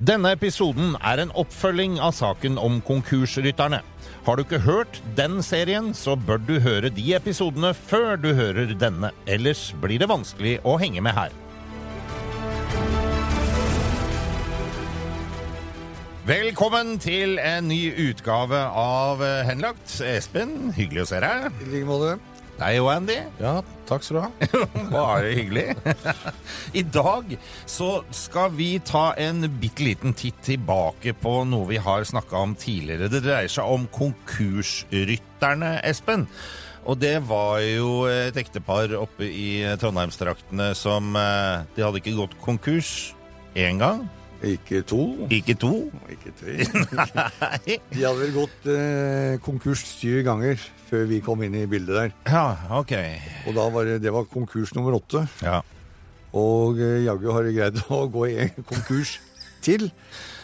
Denne episoden er en oppfølging av saken om konkursrytterne. Har du ikke hørt den serien, så bør du høre de episodene før du hører denne. Ellers blir det vanskelig å henge med her. Velkommen til en ny utgave av Henlagt. Espen, hyggelig å se deg. I like måte. Deg og Andy. Ja, takk skal du ha. Bare hyggelig. I dag så skal vi ta en bitte liten titt tilbake på noe vi har snakka om tidligere. Det dreier seg om konkursrytterne, Espen. Og det var jo et ektepar oppe i Trondheimstraktene som eh, De hadde ikke gått konkurs én gang. Ikke to, Ikke to. ikke tre. Nei. De hadde vel gått eh, konkurs syv ganger før vi kom inn i bildet der. Ja, ok. Og da var det, det var konkurs nummer åtte. Ja. Og eh, jaggu har de greid å gå i en konkurs til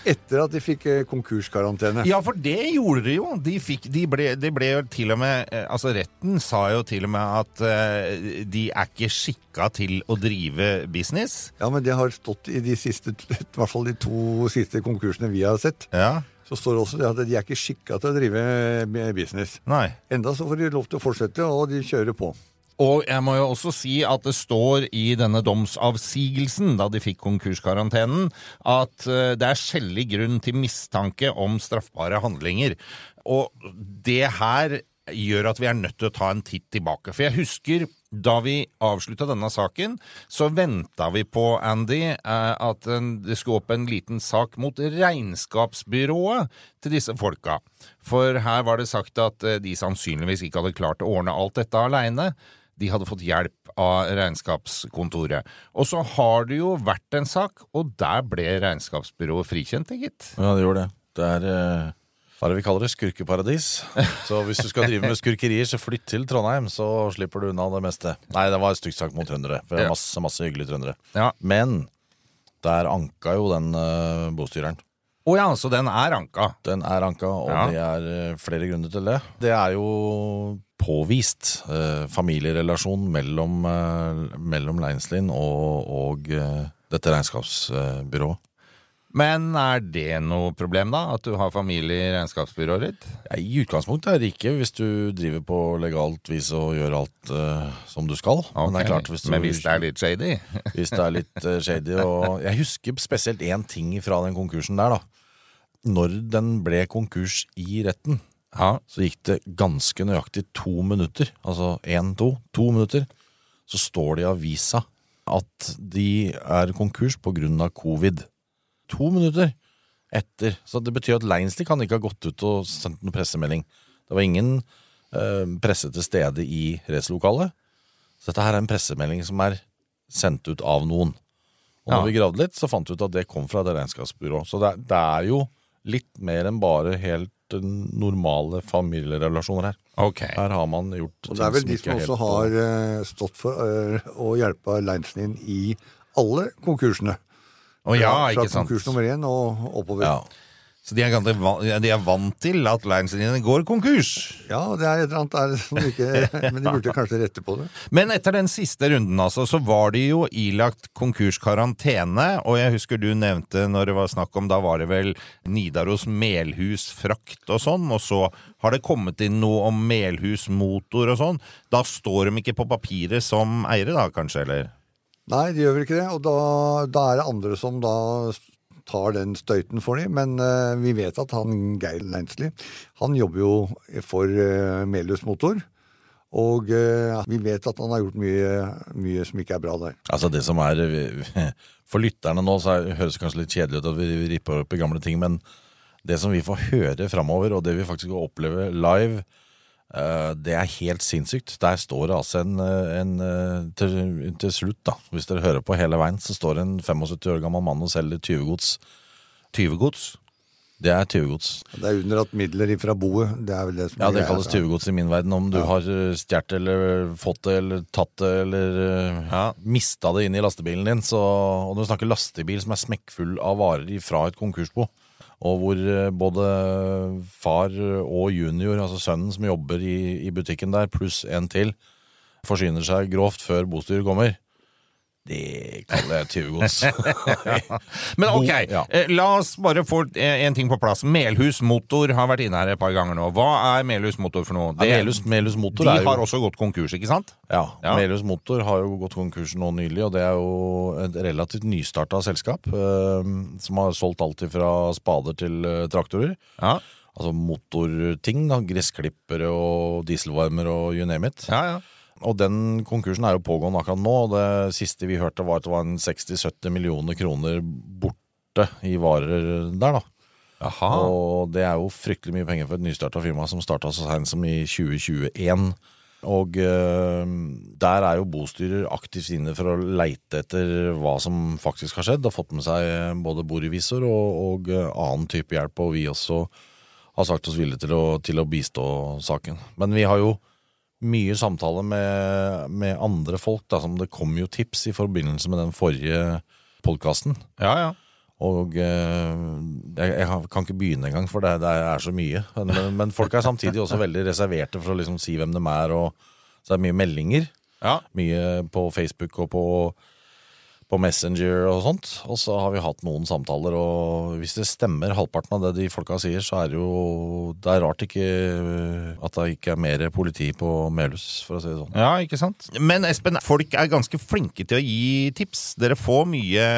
etter at de fikk eh, konkurskarantene. Ja, for det gjorde de jo. De, fikk, de, ble, de ble jo til og med eh, Altså, retten sa jo til og med at uh, de er ikke skikka til å drive business. Ja, men det har stått i de siste, i hvert fall de to siste konkursene vi har sett. Ja. Så står det også det at de er ikke skikka til å drive business. Nei. Enda så får de lov til å fortsette, og de kjører på. Og jeg må jo også si at det står i denne domsavsigelsen, da de fikk konkurskarantenen, at eh, det er skjellig grunn til mistanke om straffbare handlinger. Og det her gjør at vi er nødt til å ta en titt tilbake. For jeg husker da vi avslutta denne saken, så venta vi på, Andy, eh, at det skulle opp en liten sak mot regnskapsbyrået til disse folka. For her var det sagt at eh, de sannsynligvis ikke hadde klart å ordne alt dette aleine. De hadde fått hjelp av regnskapskontoret. Og så har det jo vært en sak, og der ble regnskapsbyrået frikjent, gitt. Ja, det gjorde det. Det er eh, hva er det vi kaller det? Skurkeparadis. Så hvis du skal drive med skurkerier, så flytt til Trondheim, så slipper du unna det meste. Nei, det var et stygt sak mot trøndere. For det er masse, masse hyggelige trøndere. Ja. Men der anka jo den uh, bostyreren. Å ja, så den er anka. Den er anka, og Ja. det er eh, flere grunner til det. Det er jo påvist eh, familierelasjon mellom, eh, mellom Leinslin og, og eh, dette regnskapsbyrået. Men er det noe problem, da? At du har familie i regnskapsbyrået ditt? Ja, I utgangspunktet er det ikke, hvis du driver på legalt vis og gjør alt uh, som du skal. Men det er klart, hvis du, Men hvis det er litt shady? hvis det er litt uh, shady og Jeg husker spesielt én ting fra den konkursen der, da. Når den ble konkurs i retten, Ja. så gikk det ganske nøyaktig to minutter. Altså én, to. To minutter. Så står det i avisa at de er konkurs av covid. To minutter etter. Så det betyr at Leinsli kan ikke ha gått ut og sendt noen pressemelding. Det var ingen eh, presse til stede i rettslokalet. Så dette her er en pressemelding som er sendt ut av noen. Og når Ja. vi gravde litt, så fant vi ut at det kom fra det regnskapsbyrået. Så det, det er jo litt mer enn bare helt normale familierelasjoner her. Ok. Her har man gjort Og det er vel de som er også helt har eh, stått for eh, å hjelpe Leinsen inn i alle konkursene. Å ja, Fra ikke sant. konkurs nummer én og oppover. ja. Så de er, ganske de er vant til at linelinjene går konkurs. Ja, det er et eller annet der som ikke Men de burde kanskje rette på det. Men etter den siste runden, altså, så var de jo ilagt konkurskarantene. Og jeg husker du nevnte når det var snakk om Da var det vel Nidaros Melhus frakt og sånn. Og så har det kommet inn noe om Melhus motor og sånn. Da står de ikke på papiret som eiere, da, kanskje? eller? Nei, de gjør vel ikke det. Og da, da er det andre som da tar den støyten for dem. Men eh, vi vet at han Geir Leinsli, han jobber jo for uh, Melhus Motor. Og eh, vi vet at han har gjort mye, mye som ikke er bra der. Altså det som er For lytterne nå så høres det kanskje litt kjedelig ut at vi ripper opp i gamle ting, men det som vi får høre framover, og det vi faktisk får oppleve live, eh, det er helt sinnssykt. Der står det altså en, eh, en eh, til, til slutt, da, hvis dere hører på hele veien, så står det en 75 år gammel mann og selger tyvegods. Tyvegods? Det er tyvegods. Det er under midler ifra boet. Det er vel det som Ja, det kalles tyvegods i min verden. Om du har eh, stjålet eller fått det eller tatt det eller eh, Ja. mista det inn i lastebilen din, så Og når du snakker lastebil som er smekkfull av varer fra et konkursbo, og hvor eh, både far og junior, altså sønnen som jobber i, i butikken der, pluss en til, forsyner seg grovt før bostyret kommer, det kaller jeg tyvegods. Men ok, ja. eh, la oss bare få en ting på plass. Melhus Motor har vært inne her et par ganger nå. Hva er Melhus Motor for noe? Ja, Melhus, Melhus Motor de jo har også gått konkurs, ikke sant? Ja, Ja. Melhus Motor har jo gått konkurs nå nylig, og det er jo et relativt nystarta selskap eh, som har solgt alt fra spader til eh, traktorer. Ja, Altså motorting, da, gressklippere og dieselvarmer og you name it. ja. ja. Og den konkursen er jo pågående akkurat nå, og det siste vi hørte var at det var en 60-70 millioner kroner borte i varer der, da. Aha. Og det er jo fryktelig mye penger for et nystarta firma som starta så seint som i 2021. Og øh, der er jo bostyrer aktivt inne for å leite etter hva som faktisk har skjedd, og fått med seg både borevisor og, og eh, annen type hjelp, og vi også har sagt oss villige til å, til å bistå saken. Men vi har jo mye samtale med, med andre folk, da, som det kom jo tips i forbindelse med den forrige podkasten. ja, ja. Og eh, jeg, jeg kan ikke begynne engang, for det, det er så mye. Men, men, folk er samtidig også veldig reserverte for å liksom si hvem de er, og så er det mye meldinger. ja. Mye på Facebook og på, på Messenger og sånt. Og så har vi hatt noen samtaler, og hvis det stemmer halvparten av det de folka sier, så er det jo Det er rart ikke at det ikke er mer politi på Melhus, for å si det sånn. Ja, ikke sant? Men Espen, folk er ganske flinke til å gi tips. Dere får mye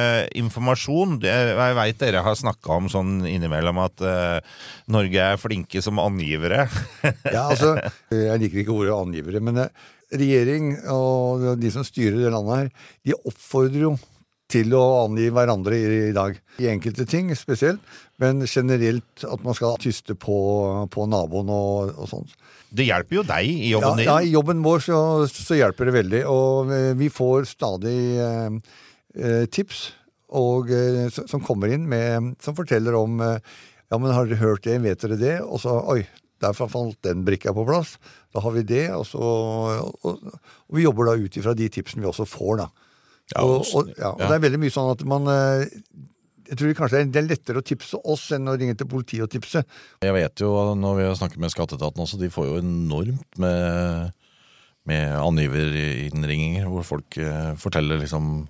informasjon. Jeg veit dere har snakka om sånn innimellom at uh, Norge er flinke som angivere. Ja, altså, Jeg liker ikke ordet angivere, men eh, regjering og de som styrer det landet her, de oppfordrer jo til å angi hverandre i, i dag. I enkelte ting spesielt, men generelt at man skal tyste på, på naboen og, og sånt. Det hjelper jo deg i jobben din. ja, I jobben vår så, så hjelper det veldig, og eh, vi får stadig eh, eh, tips og, eh, som kommer inn med, som forteller om Ja, men har dere hørt det? Vet dere det? Og så Oi, derfor falt den brikka på plass. Da har vi det, og så og, og vi jobber da ut ifra de tipsene vi også får, da. Ja, og, og- ja, og ja. det er veldig mye sånn at man eh, Jeg tror kanskje det er lettere å tipse oss enn å ringe til politiet og tipse. Jeg vet jo, når vi har snakket med Skatteetaten også, de får jo enormt med, med angiverinnringinger, hvor folk eh, forteller liksom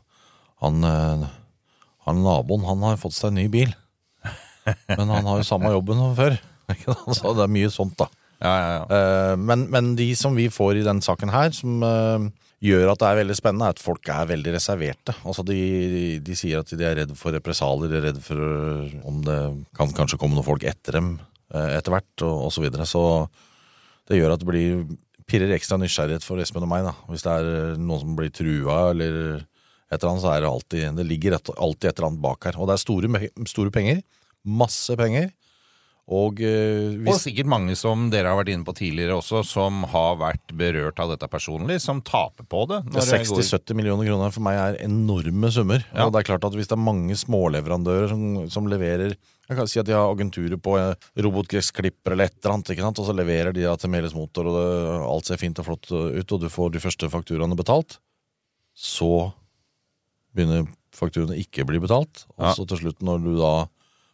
han, eh, han naboen, han har fått seg en ny bil. Men han har jo samme jobben som før. Så det er mye sånt, da. Ja, ja, ja. Eh, men, men de som vi får i den saken her, som eh, gjør at det er veldig spennende, er at folk er veldig reserverte. Altså de, de, de sier at de er redd for represalier, de er redd for eh, om det kan kanskje komme noen folk etter dem etter hvert, og, osv. så videre. Så det gjør at det blir pirrer ekstra nysgjerrighet for Espen og meg. da. Hvis det er noen som blir trua eller et eller annet, så er det alltid Det ligger alltid et eller annet bak her. Og det er store, store penger. Masse penger. Og eh, Og sikkert mange som dere har vært inne på tidligere også, som har vært berørt av dette personlig, som taper på det. det 60-70 millioner kroner for meg er enorme summer. Ja. Og det er klart at Hvis det er mange småleverandører som, som leverer Jeg kan si at de har agenturer på eh, robotgressklipper eller et eller annet, ikke sant? og så leverer de til Meles Motor, og det, alt ser fint og flott ut, og du får de første fakturaene betalt. Så begynner fakturaene ikke å bli betalt, og Ja. så til slutt, når du da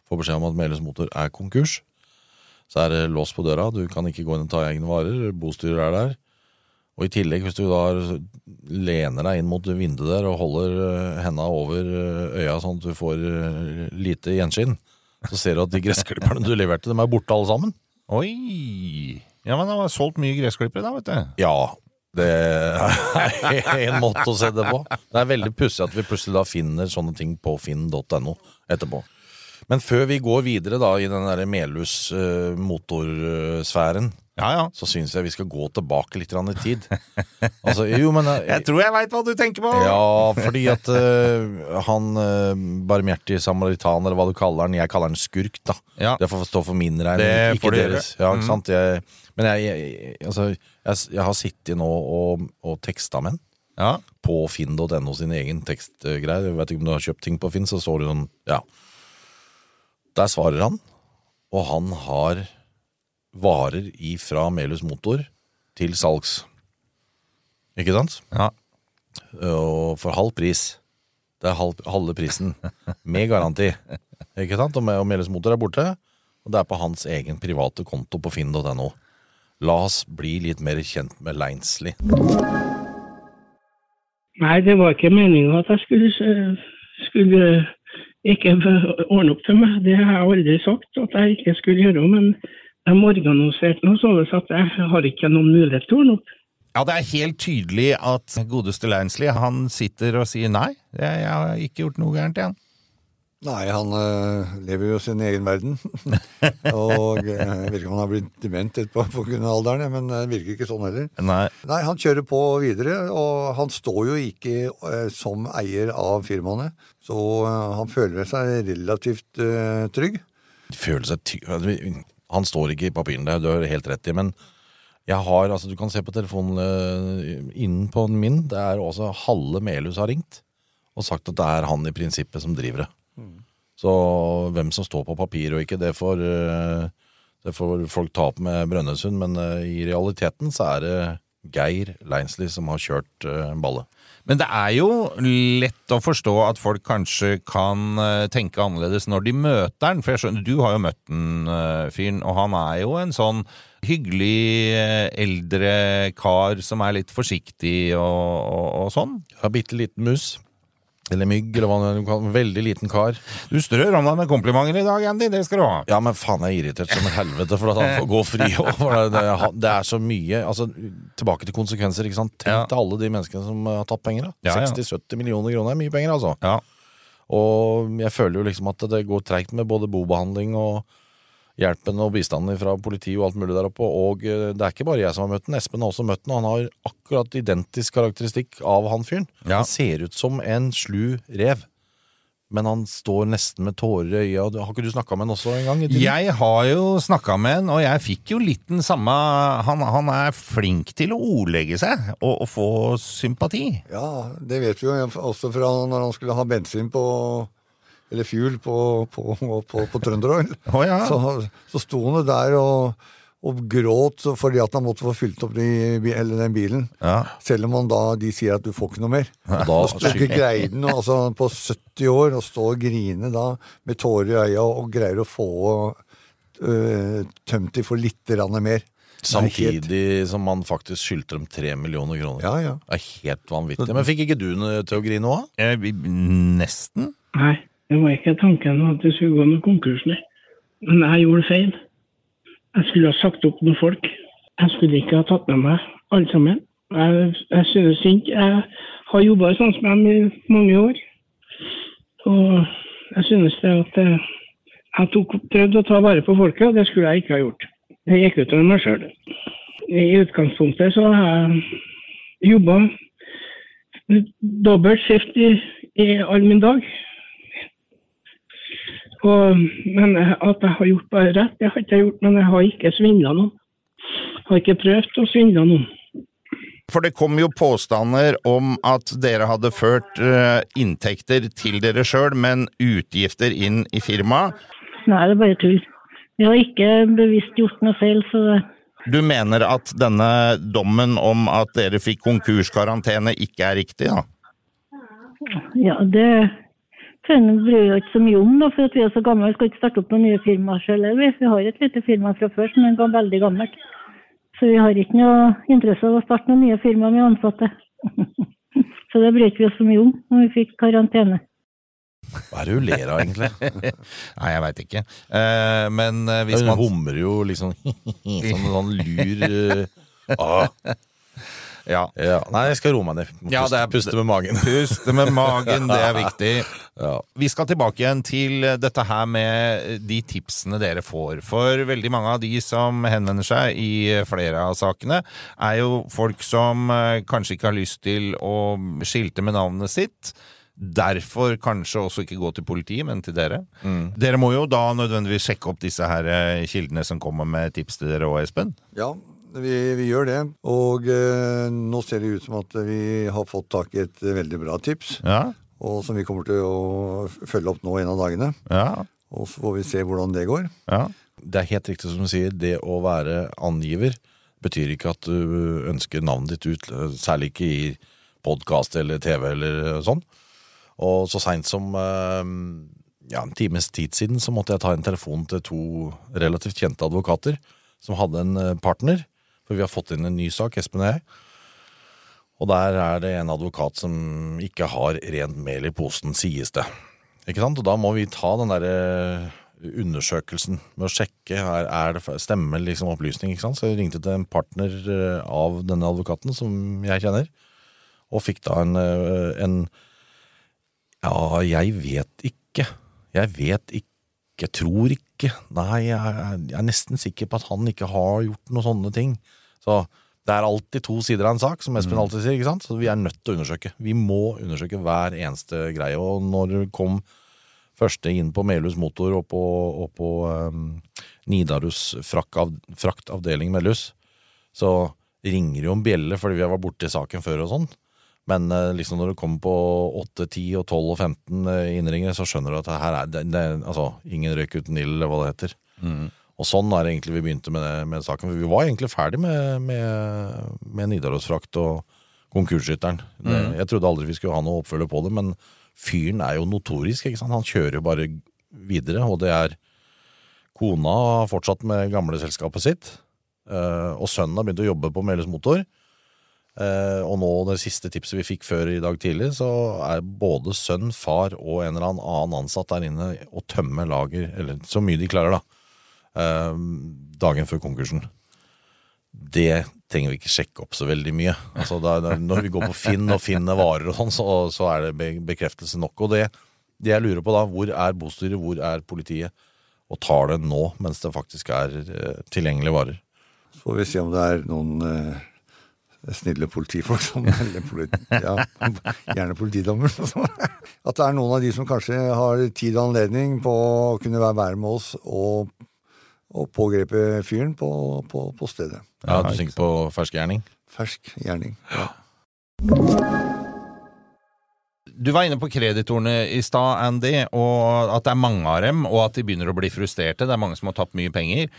får beskjed om at Melhus Motor er konkurs. Så er det lås på døra, du kan ikke gå inn og ta egne varer, bostyrer er der. Og i tillegg, hvis du da lener deg inn mot vinduet der og holder eh, henda over eh, øya sånn at du får eh, lite gjenskinn, så ser du at de gressklipperne du leverte, dem er borte alle sammen. Oi! Ja, men det var solgt mye gressklippere da, vet du. Ja, det er en måte å se det på. Det er veldig pussig at vi plutselig da finner sånne ting på finn.no etterpå. Men før vi går videre da i den derre Melhus eh, motorsfæren, Ja, ja. så syns jeg vi skal gå tilbake litt i tid. Altså, jo, men eh, Jeg tror jeg veit hva du tenker på! Ja, fordi at uh, han uh, barmhjertige samaritan, eller hva du kaller han, jeg kaller han skurk, da. Ja. Det får stå for min regning, ikke deres. Ja, Mm. ikke sant? Jeg, men jeg, jeg, altså, jeg, jeg har sittet nå og, og teksta med han Ja. på finn.no sin egen tekstgreier. Jeg vet ikke om du har kjøpt ting på Finn, så står det sånn, ja. Der svarer han, og han har varer ifra Melhus Motor til salgs. Ikke sant? Ja. Og for halv pris. Det er halv, halve prisen. Med garanti. Ikke sant? Og, og Melhus Motor er borte, og det er på hans egen private konto på finn.no. La oss bli litt mer kjent med Leinsli. Nei, det var ikke meninga at jeg skulle, skulle ikke ordne opp for meg. Det har jeg aldri sagt at jeg ikke skulle gjøre, men de organiserte noe sånn at jeg har ikke noen mulighet til å ordne opp. Ja, det er helt tydelig at godeste Leinsli, han sitter og sier nei, jeg har ikke gjort noe gærent igjen. Nei, han øh, lever jo sin egen verden. og øh, jeg vet ikke om han har blitt dement etterpå av alderen, men det virker ikke sånn heller. Nei. Nei, han kjører på videre, og han står jo ikke øh, som eier av firmaene. Så han føler seg relativt trygg. føler seg ty Han står ikke i papirene, du har helt rett i, men jeg har, altså du kan se på telefonen eh, innen på min, det er også halve Melhus har ringt og sagt at det er han i prinsippet som driver det. Så hvem som står på papir og ikke, det får, eh, det får folk ta opp med Brønnøysund, men eh, i realiteten så er det Geir Leinsli som har kjørt eh, ballet. Men det er jo lett å forstå at folk kanskje kan tenke annerledes når de møter den. For jeg skjønner, du har jo møtt den fyren, og han er jo en sånn hyggelig eldre kar som er litt forsiktig og, og, og sånn. Ja, bitte liten mus. Eller mygg, eller hva du kaller Veldig liten kar. Du strør om deg med komplimenter i dag, Andy. Det skal du ha. Ja, men faen, jeg er irritert som et helvete for at han får gå fri. over det, er så mye altså, Tilbake til konsekvenser. ikke sant? Tenk Ja. til alle de menneskene som har tatt penger. da. Ja, ja. 60-70 millioner kroner er mye penger, altså. Ja. Og jeg føler jo liksom at det går treigt med både bobehandling og hjelpen og bistanden fra politiet og alt mulig der oppe. Og eh, det er ikke bare jeg som har møtt den. Espen har også møtt den, og han har akkurat identisk karakteristikk av han fyren. Ja. Han ser ut som en slu rev. Men han står nesten med tårer i øya. Har ikke du snakka med han også en gang? Jeg har jo snakka med han, og jeg fikk jo litt den samme Han, han er flink til å ordlegge seg og, og få sympati. Ja, det vet vi jo også fra når han skulle ha bensin på eller fuel på, på, på, på Trønderoil. Oh, ja. så, så sto han der og, og gråt fordi at han måtte få fylt opp de, eller den bilen. Ja. Selv om han da, de sier at du får ikke noe mer. Da, Og så ikke greide han altså på 70 år å stå og grine da med tårer i øya og greier å få øh, tømt de for litt grann mer. Er samtidig som man faktisk skyldte dem tre millioner kroner. Ja, ja. Det er helt vanvittig. Men fikk ikke du noe til å grine òg? Eh, Nesten. Nei, det var ikke tanken at det skulle gå noen konkurs. Men jeg gjorde feil. Jeg skulle ha sagt opp noen folk. Jeg skulle ikke ha tatt med meg alle sammen. Jeg, jeg synes ikke Jeg har jobba sånn som dem i mange år. Og jeg synes det at eh, jeg tok, prøvde å ta vare på folket, og det skulle jeg ikke ha gjort. Det gikk utover meg sjøl. I utgangspunktet så har jeg jobba dobbelt skift i, i all min dag. Og, men at jeg har gjort bare rett, det har ikke jeg gjort, men jeg har ikke svindla noen. Jeg har ikke prøvd å svindle noen. For det kom jo påstander om at dere hadde ført eh, inntekter til dere sjøl, men utgifter inn i firmaet. Nei, det er bare tull. Vi har ikke bevisst gjort noe feil, så det Du mener at denne dommen om at dere fikk konkurskarantene ikke er riktig, da? Ja, det, Han bryr jo ikke så mye om, da, for at vi er så gamle. Vi skal ikke starte opp noen nye firmaer selv. Vi, vi har et lite firma fra før som er veldig gammelt. Så vi har ikke noe interesse av å starte noen nye firmaer med ansatte. så det brydde vi oss så mye om når vi fikk karantene. Hva er det hun ler av, egentlig? Nei, jeg veit ikke. Eh, men hvis hvis Hun man humrer jo liksom som en sånn lur eh, ah, Ja. ja. Nei, jeg skal roe meg ned. Ja, puste, det er- puste med magen. Puste med magen, det er viktig. Ja. Vi skal tilbake igjen til dette her med de tipsene dere får. For veldig mange av de som henvender seg i flere av sakene, er jo folk som eh, kanskje ikke har lyst til å skilte med navnet sitt. Derfor kanskje også ikke gå til politiet, men til dere. Dere må jo da nødvendigvis sjekke opp disse her eh, kildene som kommer med tips til dere òg, Espen. Ja, vi, vi gjør det. Og eh, nå ser det ut som at vi har fått tak i et veldig bra tips. Ja, Og som vi kommer til å følge opp nå en av dagene. ja, Og så får vi se hvordan det går. ja. Det er helt riktig som du sier, det å være angiver betyr ikke at du ønsker navnet ditt ut, særlig ikke i podkast eller TV eller sånn. Og så seint som eh, ja, en times tid siden så måtte jeg ta en telefon til to relativt kjente advokater som hadde en eh, partner, for vi har fått inn en ny sak, Espen og jeg. Og der er det en advokat som ikke har rent mel i posen, sies det. Ikke sant? Og da må vi ta den derre undersøkelsen med å sjekke er, er det, stemmer liksom opplysning. ikke sant? Så jeg ringte til en partner eh, av denne advokaten som jeg kjenner, og fikk da en, eh, en Ja, jeg vet ikke. Jeg vet ikke. Tror ikke. Nei, jeg, jeg er nesten sikker på at han ikke har gjort noen sånne ting. Så det er alltid to sider av en sak, som Espen alltid sier. ikke sant? Så vi er nødt til å undersøke. Vi må undersøke hver eneste greie. Og når det kom første inn på Melhus Motor og på, og på um, Nidarus fraktav, fraktavdeling Melhus, så ringer jo en bjelle fordi vi vært borti saken før og sånn. Men eh, liksom når det kommer på 8, 10, og 12 og 15 eh, innringere, så skjønner du at her er det, det, altså, ingen røyk uten ild, eller hva det heter. Og sånn er det egentlig vi begynte med, det- med saken. For vi var egentlig ferdig med, med, med Nidarosfrakt og konkursskytteren. Mm. jeg trodde aldri vi skulle ha noe oppfølger på det, men fyren er jo notorisk. ikke sant? Han kjører jo bare videre, og det er Kona har fortsatt med gamle selskapet sitt, eh, og sønnen har begynt å jobbe på Meles Motor. Eh, og nå det siste tipset vi fikk før i dag tidlig, så er både sønn, far og en eller annen ansatt der inne og tømmer lager, eller så mye de klarer, da, eh, dagen før konkursen. Det trenger vi ikke sjekke opp så veldig mye. Altså, da, når vi går på Finn og finner varer og sånn, så, så er det bekreftelse nok. Og det, det jeg lurer på da, hvor er bostyret, hvor er politiet? Og tar det nå, mens det faktisk er eh, tilgjengelige varer. Så får vi se om det er noen eh, snille politifolk som eller politi, ja, Gjerne politidommer. At det er noen av de som kanskje har tid og anledning på å kunne være være med oss og, og pågripe fyren på, på, på stedet. Ja, Du tenker på fersk gjerning? Fersk gjerning. Ja. Du var inne på kreditorene i stad, Andy, og at det er mange av dem, og at de begynner å bli frustrerte. Det er mange som har tapt mye penger.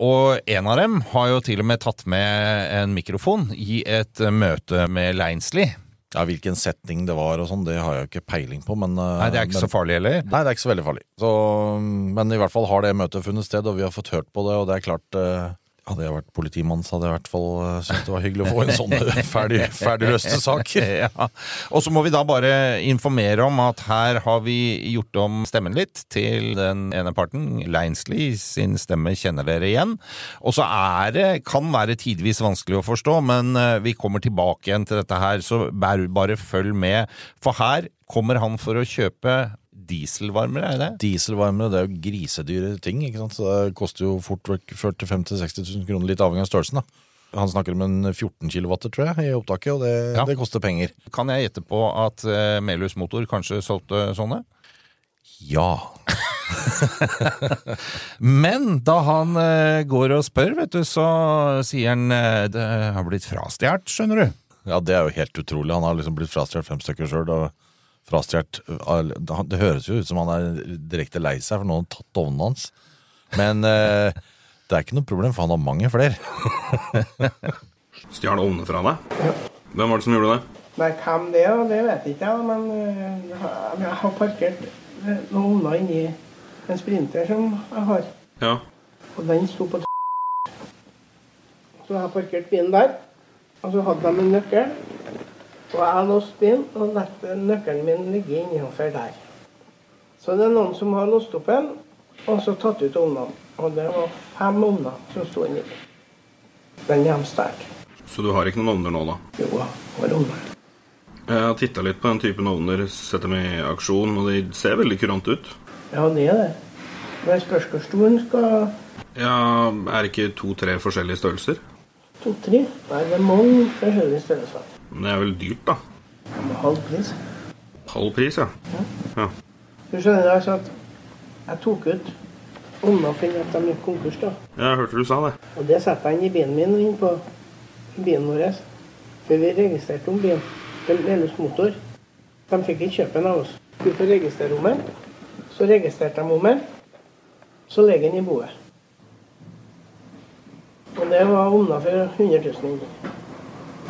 Og en av dem har jo til og med tatt med en mikrofon i et møte med Leinsli. Ja, Hvilken setting det var og sånn, det har jeg ikke peiling på. Men, eh, Nei, det er ikke men, så farlig heller. Nei, det er ikke så veldig farlig. Så, men i hvert fall har det møtet funnet sted, og vi har fått hørt på det, og det er klart eh, Hadde jeg vært politimann, så hadde jeg i hvert fall eh, syntes det var hyggelig å få en sånn eh, ferdig, ferdigløste sak. Ja. Og så må vi da bare informere om at her har vi gjort om stemmen litt til den ene parten. Leinsli sin stemme kjenner dere igjen. Og så er det, kan være tidvis vanskelig å forstå, men eh, vi kommer tilbake igjen til dette her, så bare, bare følg med. For her kommer han for å kjøpe dieselvarmere, er det det? Dieselvarmere det er jo grisedyre ting, ikke sant? så det koster jo fort vekk 40 000-50 000-60 000 kroner, litt avhengig av størrelsen. da. Han snakker om en 14 kW, tror jeg, i opptaket, og det, Ja. det koster penger. Kan jeg gjette på at uh, Melhus Motor kanskje solgte sånne? Ja. Men da han eh, går og spør, vet du, så sier han eh, det har blitt frastjålet, skjønner du. ja, det er jo helt utrolig. Han har liksom blitt frastjålet fem stykker sjøl. Frastjålet uh, Det høres jo ut som han er direkte lei seg for noen har tatt ovnen hans. Men eh, det er ikke noe problem, for han har mange flere. Stjal ovnen fra deg? Hvem var det som gjorde det? Nei, hvem det er, det vet jeg ikke, men øh, jeg har parkert noen ovner inni en sprinter som jeg har. Ja. Og den sto på Så jeg har parkert bilen der. Og så hadde de en nøkkel. Og jeg låste bilen og lot nøkkelen min ligge innenfor der. Så det er noen som har låst opp en, og så tatt ut ungene. Og det var fem ovner som sto inni. Den er stjålet. Så du har ikke noen ovner nå, da? Jo, jeg har ovner. Jeg har titta litt på den typen ovner, sett dem i aksjon, og de ser veldig kurant ut. Ja, det er det. Men spørs hvor stor den skal Ja, Er det ikke to-tre forskjellige størrelser? To-tre? Nei, det er mange forskjellige størrelser. Men det er vel dyrt, da? Ja, halv pris. Halv pris, ja. ja. Du skjønner altså at jeg tok ut ovner fordi at de gikk konkurs, da. Jeg hørte du sa det. Og det setter jeg inn i bilen min inn på bilen vår. For vi registrerte om bilen. Melhus Motor. De fikk ikke kjøpe den av oss. Ut om den. Så registrerte de om den. Så ligger den i boet. Og det var ovner for 100 000 inni.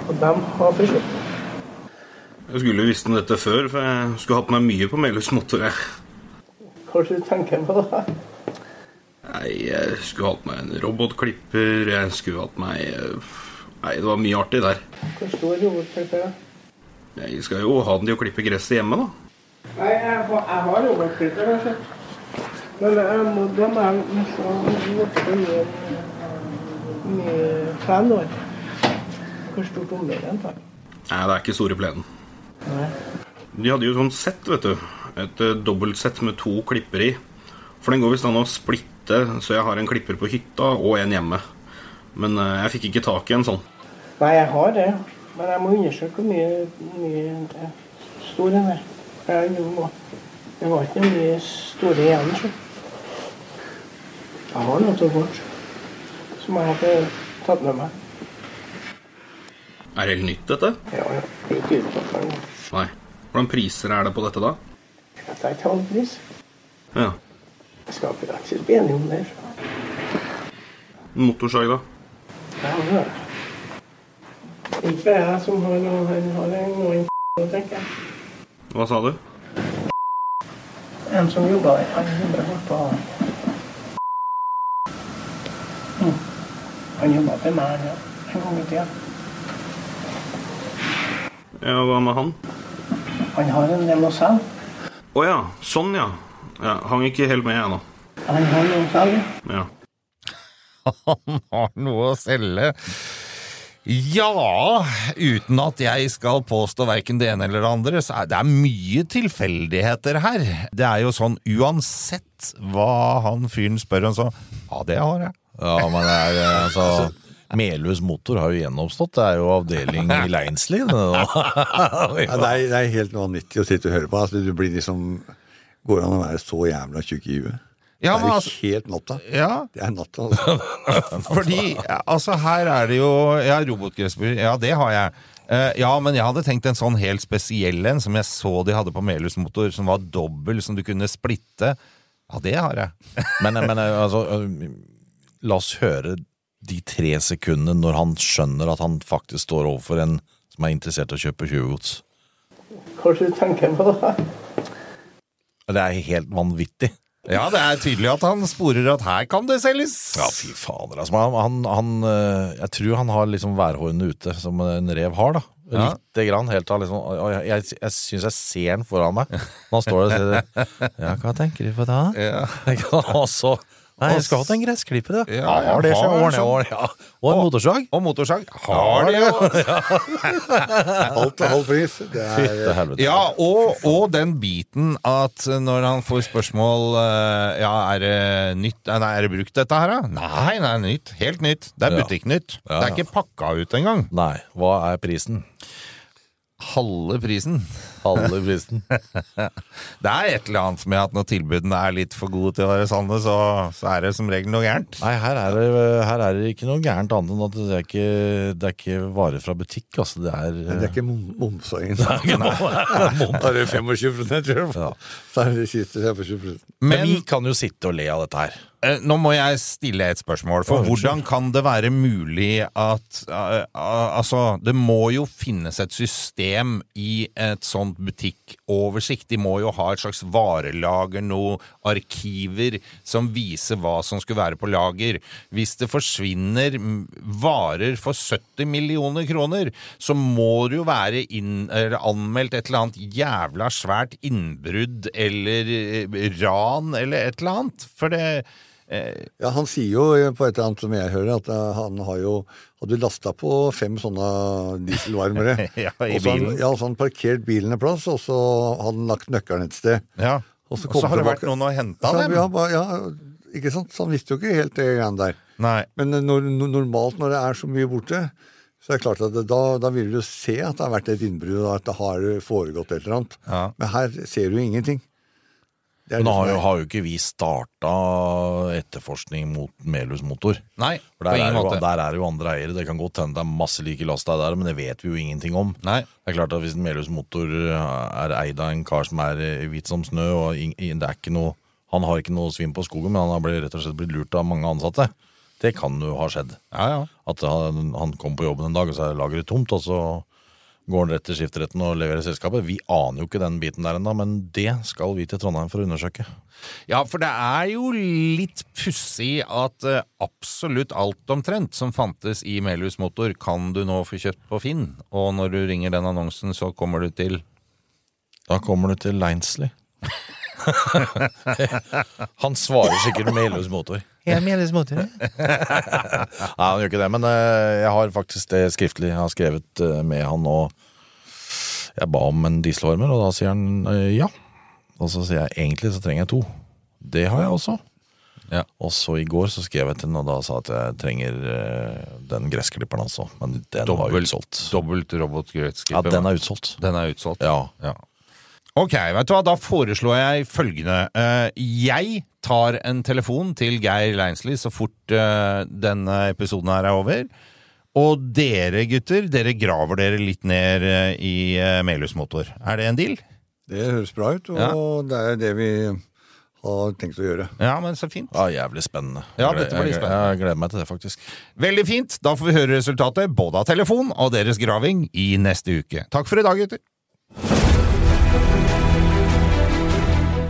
Og de har forsvunnet. Jeg skulle visst om dette før, for jeg skulle hatt meg mye på Melhus motor. Hva Hva det du tenker på da? Nei, jeg skulle hatt meg en robotklipper, jeg skulle hatt meg eh, Nei, det var mye artig der. Hvor stor robotklipper da? Jeg skal jo ha den til å klippe gresset hjemme, da. Nei, jeg har, robotklipper, kanskje. Men må, da må jeg nesten borte mye, mye plen år. Hvor stort område den. Nei, det er ikke store plenen. Nei. De hadde jo sånn sett, vet du. Et uh, dobbeltsett med to klipper i. For den går visst an å splitte, så jeg har en klipper på hytta og en hjemme. Men eh, jeg fikk ikke tak i en sånn. Nei, jeg har det. Men jeg må undersøke hvor mye, mye eh, stor den er. Det var ikke noe mye store igjen. Så. Jeg har noe til bort som jeg har tatt med meg. Er det helt nytt, dette? Ja, ja. Det er ikke utgått. Nei. Hvordan priser er det på dette, da? Dette er et halvpris. Ja. Jeg skal faktisk bli enig om det. Motorsag, da? Ja, det det. Ikke jeg som har noe, han har en noe tenker jeg. Hva sa du? En som jobba der, han jobba bort på mm. Han jobber til meg en gang i tida. Ja, hva med han? Han har en del å selge. Å ja, sånn ja. ja. Hang ikke helt med, jeg da. Han har noe å selge. Ja. Han har noe å selge. Ja, uten at jeg skal påstå verken det ene eller det andre, så er det mye tilfeldigheter her. Det er jo sånn uansett hva han fyren spør om, så Ja, det har jeg. Ja, men det er eh, altså Melhus Motor har jo gjenoppstått. Det er jo avdeling i Leinsli. det. Ja, det, er, det er helt vanvittig å sitte og høre på. Altså, du blir liksom Går det an å være så jævla tjukk i huet? Ja, det er er altså- jo helt natta. Ja, Det er natta, altså. fordi altså her er det jo Ja, robotgressbur, ja det har jeg. Uh, ja, men jeg hadde tenkt en sånn helt spesiell en som jeg så de hadde på Melhus Motor, som var dobbel, som du kunne splitte. Ja, det har jeg. Men, men altså eh, La oss høre de tre sekundene når han skjønner at han faktisk står overfor en som er interessert i å kjøpe tjuvgods. Skal du tenker på da? Det er helt vanvittig. Ja, det er tydelig at han sporer at her kan det selges. Ja, fy fader. Altså, han, han, han, eh, jeg tror han har liksom værhårene ute, som en rev har. da Ja. Lite grann. helt av liksom, Jeg, jeg, jeg syns jeg ser han foran meg. Når han står der og sier Ja, hva tenker du på da? Ja. og så Nei, jeg skulle hatt en gressklipper, da. Ja, har det, så har jeg, ordner jeg. Ja. Og en motorsag. Og motorsag har det jo. Alt til halv pris. Det er, Fytte helvete. Ja, og, og den biten at når han får spørsmål eh, Ja, er det nytt Nei, er det brukt dette her, da? Nei, det er nytt. Helt nytt. Det er Ja. butikknytt. Ja, Det er ikke pakka ut engang. Nei, hva er prisen? Halve prisen. Halve prisen. Det er et eller annet med at når tilbudene er litt for gode til å være sanne, så, så er det som regel noe gærent. Nei, her er, det, her er det ikke noe gærent annet enn at det er ikke, det er ikke varer fra butikk. Altså, det er, det er ikke momsøyen. momsa. Nei. det er det 25 tror. Ja. Så er det siste 25 Men Men vi kan jo sitte og le av dette her. eh, nå må jeg stille et spørsmål. For hvordan kan det være mulig at eh, eh, Altså, det må jo finnes et system i et sånt sånn butikkoversikt. De må jo ha et slags varelager, noen arkiver som viser hva som skulle være på lager. Hvis det forsvinner varer for 70 millioner kroner, så må det jo være inn, anmeldt et eller annet jævla svært innbrudd eller eh, ran eller et eller annet. For det Ja, Han sier jo på et eller annet som jeg hører, at eh, han har jo hadde lasta på fem sånne dieselvarmere. Ja, i så han- bilen. Ja, så han parkert bilen en plass, og så hadde han lagt nøkkelen et sted. Ja. Og så har det vært noen og henta dem. ja, ba- ja, ikke sant? Så han visste jo ikke helt det greiene der. Nei. Men eh, når, normalt når det er så mye borte, så er det klart at det, da, da vil du se at det har vært et innbrudd, og at det har foregått et eller annet. Ja. Men her ser du ingenting. Men da har jo, har jo ikke vi starta etterforskning mot Melhus motor. Nei, For på der er, ingen jo, måte. der er jo andre eiere. Det kan godt hende det er masse like lasta der, men det vet vi jo ingenting om. Nei. Det er klart at Hvis en Melhus motor er eid av en kar som er eh, hvit som snø, og ing- det er ikke noe, han har ikke noe svinn på skogen, men han har blitt, rett og slett blitt lurt av mange ansatte. Det kan jo ha skjedd. Ja, ja. At han, han kom på jobben en dag, og så er lageret tomt, og så går han rett til skifteretten og leverer selskapet. Vi aner jo ikke den biten der ennå, men det skal vi til Trondheim for å undersøke. Ja, for det er jo litt pussig at eh, absolutt alt omtrent som fantes i Melhus Motor, kan du nå få kjøpt på Finn. Og når du ringer den annonsen, så kommer du til Da kommer du til Leinsley. han svarer sikkert Melhus motor. Ja, mener småtteri. Nei, han gjør ikke det, men eh, jeg har faktisk det skriftlig. Jeg har skrevet eh, med han og jeg ba om en dieselvarmer, og da sier han eh, ja. Og så sier jeg egentlig så trenger jeg to. Det har jeg også. Ja. Og så i går så skrev jeg til den og da sa at jeg trenger den gressklipperen altså. Men den var utsolgt. dobbelt Ja, den er utsolgt. Den er utsolgt. Ja. Ja. Ok, vet du hva, da foreslår jeg følgende. Jeg tar en telefon til Geir Leinsli så fort uh, denne episoden her er over. Og dere gutter, dere graver dere litt ned eh, i uh, Melhus Motor. Er det en deal? Det høres bra ut, og Ja. det er det vi har tenkt å gjøre. Ja, men så fint. Ja, jævlig spennende. Ja, dette blir spennende. Jeg gleder meg til det, faktisk. Veldig fint. Da får vi høre resultatet både av telefon og deres graving i neste uke. Takk for i dag, gutter.